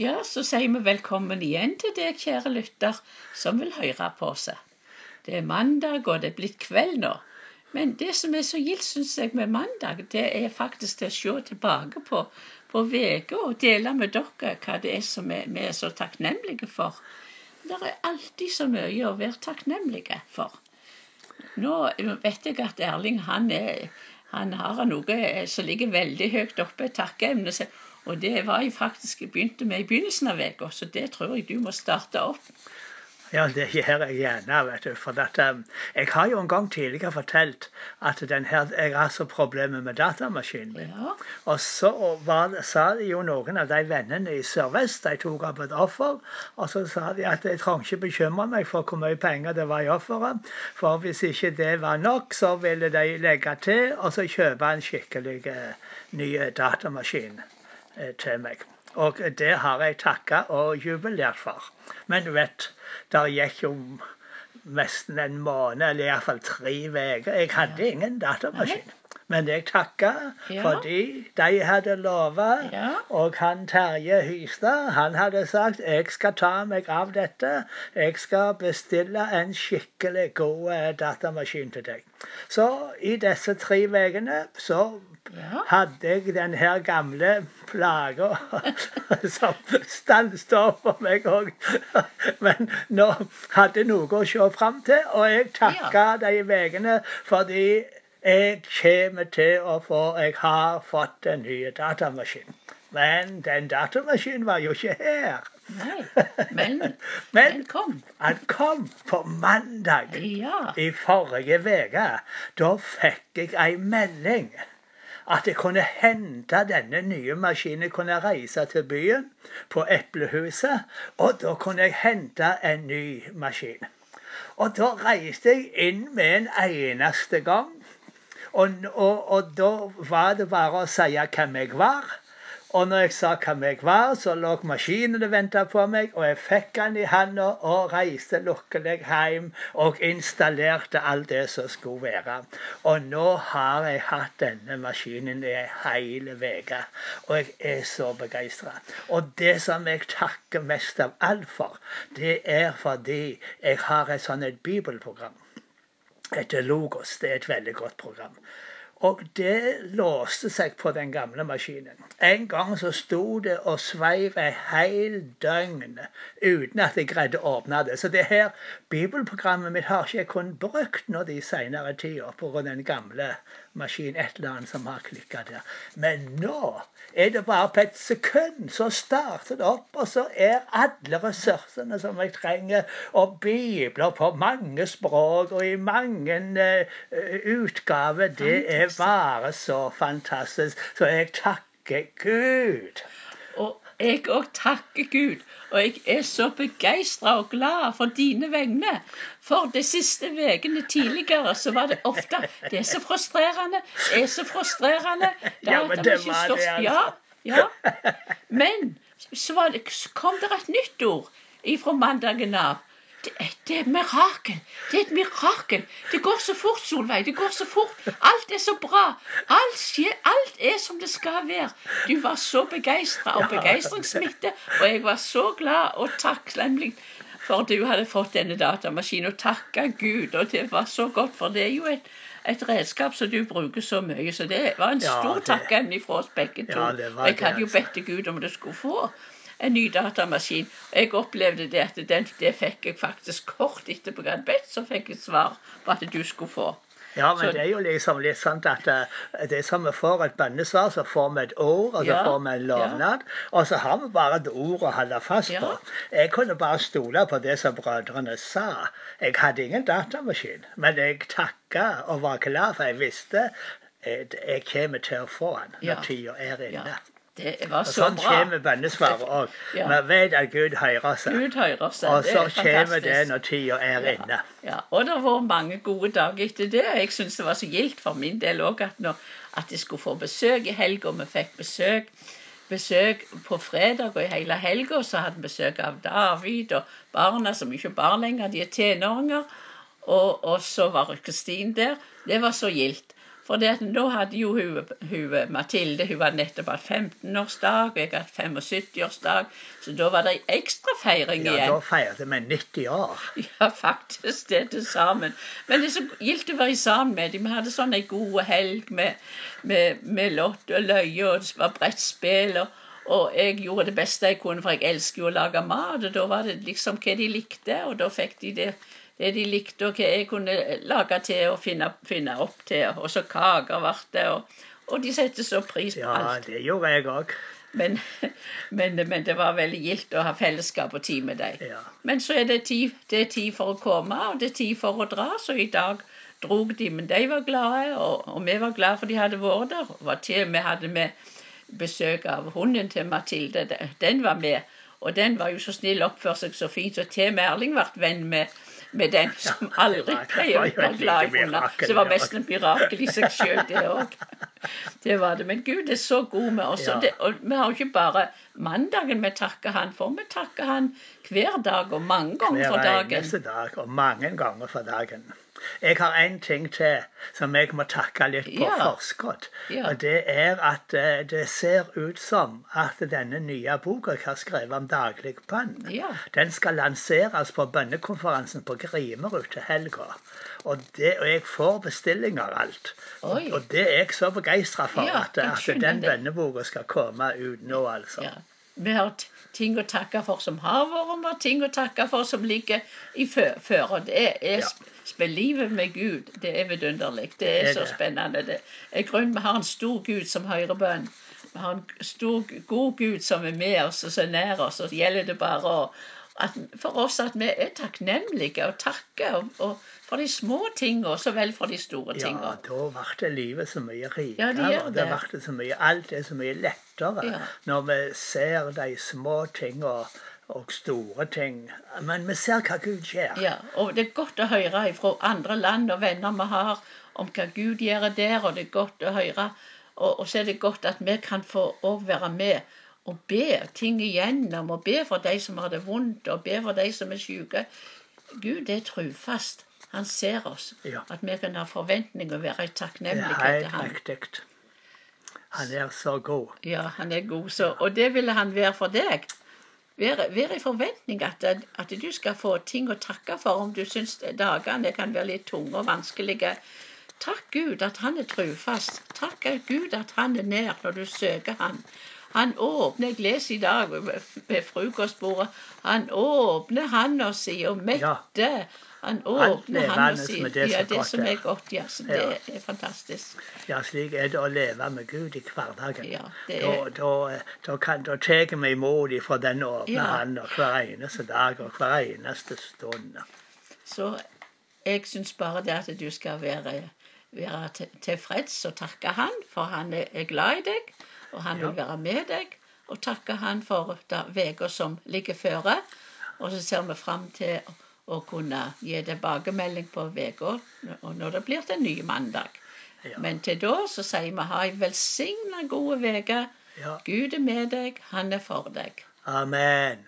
Ja, så sier vi velkommen igjen til deg, kjære lytter, som vil høre på oss. Det er mandag, og det er blitt kveld nå. Men det som er så gildt, syns jeg, med mandag, det er faktisk til å se tilbake på på uka og dele med dere hva det er som vi er så takknemlige for. Det er alltid så mye å være takknemlige for. Nå vet jeg at Erling han, er, han har noe som ligger veldig høyt oppe, et takkeemne. Og det var jeg faktisk begynte med i begynnelsen av uka, så det tror jeg du må starte opp. Ja, det gjør jeg gjerne. vet du, for at, um, Jeg har jo en gang tidligere fortalt at den her, jeg har så problemer med datamaskinen min. Ja. Og så var, sa jo noen av de vennene i Sør-Vest de tok opp et offer. Og så sa de at jeg trenger ikke bekymre meg for hvor mye penger det var i offeret. For hvis ikke det var nok, så ville de legge til og så kjøpe en skikkelig uh, ny datamaskin uh, til meg. Og det har jeg takka og jubilert for. Men du vet, det gikk jo nesten en måned, eller iallfall tre uker. Jeg hadde ingen datamaskin. Men jeg takka Ja. fordi de hadde lova, Ja. og han Terje Hystad han hadde sagt jeg skal ta meg av dette. Jeg skal bestille en skikkelig god eh, datamaskin til deg. Så i disse tre ukene så Ja. hadde jeg den her gamle plaga som stansa for meg òg. Men nå hadde jeg noe å se fram til, og jeg takka de ukene fordi jeg kommer til å få Jeg har fått en ny datamaskin. Men den datamaskinen var jo ikke her. Nei, men Men den kom. han kom på mandag Ja. i forrige uke. Da fikk jeg ei melding at jeg kunne hente denne nye maskinen. Jeg kunne reise til byen, på Eplehuset, og da kunne jeg hente en ny maskin. Og da reiste jeg inn med en eneste gang. Og, og, og da var det bare å si hvem jeg var. Og når jeg sa hvem jeg var, så lå maskinen og venta på meg, og jeg fikk den i handa og reiste lukkelig hjem og installerte alt det som skulle være. Og nå har jeg hatt denne maskinen i ei hel uke, og jeg er så begeistra. Og det som jeg takker mest av alt for, det er fordi jeg har et sånt bibelprogram etter Logos. Det er et veldig godt program. Og det låste seg på den gamle maskinen. En gang så sto det og sveiv et hel døgn uten at jeg greide å åpne det. Så det her bibelprogrammet mitt har ikke jeg kun brukt nå de senere tida pga. den gamle maskinen. Et eller annet som har klikka der. Men nå er det bare på et sekund så starter det opp, og så er alle ressursene som jeg trenger, og bibler på mange språk og i mange uh, utgaver, det er bare så fantastisk. Så jeg takker Gud. Og jeg òg takker Gud. Og jeg er så begeistra og glad for dine vegne. For de siste ukene tidligere så var det ofte Det er så frustrerende. Det er så frustrerende. Ja, men det var det, altså. Ja, ja. Men så, det, kom det et nytt ord ifra mandagen av. Det, det er et mirakel. Det er et mirakel. Det går så fort, Solveig. Det går så fort. Alt er så bra. Alt skjer. Alt er som det skal være. Du var så begeistra, og begeistringsmitte. Og jeg var så glad og takknemlig for du hadde fått denne datamaskinen. Og takka Gud. Og det var så godt, for det er jo et et redskap som du bruker så mye. Så det var en stor ja, takk fra oss begge to. Ja, jeg hadde jo altså. bedt til Gud om det skulle få en ny datamaskin. Og jeg opplevde det at den, det fikk jeg faktisk kort etterpå jeg hadde bedt, så fikk jeg svar på at du skulle få. Ja, men Så- det er jo liksom litt sånn at eh, det er som vi får et bønnesvar, så får vi et ord, og så Ja, får vi en lovnad. Og så har vi bare et ord å holde fast Ja. på. Jeg kunne bare stole på det som brødrene sa. Jeg hadde ingen datamaskin, men jeg takka og var glad, for jeg visste jeg kommer til å få den når Ja. tida er inne. Ja, det var Og så sånn bra. kommer bønnesvaret òg. Ja. Vi vet at Gud hører seg. Gud hører seg. Og så er kommer det når tida er inne. Ja, og det har vært mange gode dager etter det. Jeg syns det var så gildt for min del òg at, når- at jeg skulle få besøk i helga. Vi fikk besøk, besøk på fredag, og i hele helga så hadde vi besøk av David og barna, som ikke er barn lenger, de er tenåringer. Og, og så var Kristin der. Det var så gildt. For da hadde jo hun, hun Mathilde hun hadde nettopp hatt 15-årsdag, og jeg hadde 75-årsdag, så da var det ekstra feiring Ja, igjen. da feiret vi 90 år. Ja, faktisk det til sammen. Men det er så gildt å være sammen med dem. Vi hadde sånn ei god helg med, med, med lott og løye, og det var brettspill. Og, og jeg gjorde det beste jeg kunne, for jeg elsker jo å lage mat. Og da var det liksom hva de likte, og da fikk de det, det de likte, og hva jeg kunne lage til og finne, finne opp til. Og så kaker ble det, og, og de setter så pris på alt. Ja, det gjorde jeg òg. Men, men, men det var veldig gildt å ha fellesskap og tid med dem. Ja. Men så er det tid, det er tid for å komme, og det er tid for å dra. Så i dag drog de, men de var glade, og, og vi var glade for de hadde vært der. Var til vi hadde med besøk av hunden til Mathilde. Den- var med. Og den var jo så snill, oppførte seg så fint, så til Merling Erling ble venn med, med den som aldri pleier å være glad i hunder. Så det var mest et mirakel i seg sjøl, det òg. Det var det. Men Gud er så god med oss. Og, det, og vi har jo ikke bare mandagen vi takker Han for, vi takker Han hver dag og mange ganger for dagen. Hver eneste dag, og mange ganger for dagen. Jeg har en ting til som jeg må takke litt på Ja. forskudd. Ja. Og det er at eh, det ser ut som at denne nye boka jeg har skrevet om daglig bønn, Ja. den skal lanseres på bønnekonferansen på Grimerud til helga. Og, det, og jeg får bestillinger og alt. Oi. og det er jeg så begeistra for, Ja, at, jeg at skjønner den det. bønneboka skal komme ut nå, altså. Ja. Vi har ting å takke for som har vært, vi har ting å takke for som ligger i fø- føre. Det er, Ja. Livet med Gud, det er vidunderlig. Det er Det er så det. spennende. Det er grunn, Vi har en stor Gud som hører bønn. Vi har en stor, god Gud som er med oss og så nær oss. Og så gjelder det bare å at, for oss at vi er takknemlige og takker og, og for de små tingene så vel for de store Ja, da ble livet så mye rikere. Ja, det det. det så mye, alt er så mye lettere Ja. når vi ser de små tingene og, og store ting. Men vi ser hva Gud gjør. Ja, og det er godt å høre fra andre land og venner vi har, om hva Gud gjør der, og det er godt å høre. Og, og så er det godt at vi kan få òg være med og be ting igjennom, og be for de som har det vondt, og be for de som er syke. Gud er trufast. Han ser oss. Ja. At vi kan ha forventning og være er til ham. riktig. Han er så god. Ja, han er god. Så, og det ville han være for deg. Være, være i forventning at, at du skal få ting å takke for om du syns dagene kan være litt tunge og vanskelige. Takk Gud at han er trufast. Takk Gud at han er nær når du søker han. Han åpner, jeg leser i dag ved frokostbordet, han åpner handa si og metter. Han åpner handa si. det Ja, det som er. godt. Ja, så det er fantastisk. Ja, slik er det å leve med Gud i hverdagen. Ja, det er- da, da, da tar vi imot ifra den åpne Ja. handa hver eneste dag og hver eneste stund. Så jeg syns bare det at du skal være, være tilfreds og takke han, for han er glad i deg, og han vil være med deg. Og takke han for uka som ligger føre. Og så ser vi fram til å, kunne gi tilbakemelding på og når det blir til en ny mandag. Ja. Men til da så sier vi ha ei velsigna god uke. Ja. Gud er med deg, han er for deg. Amen.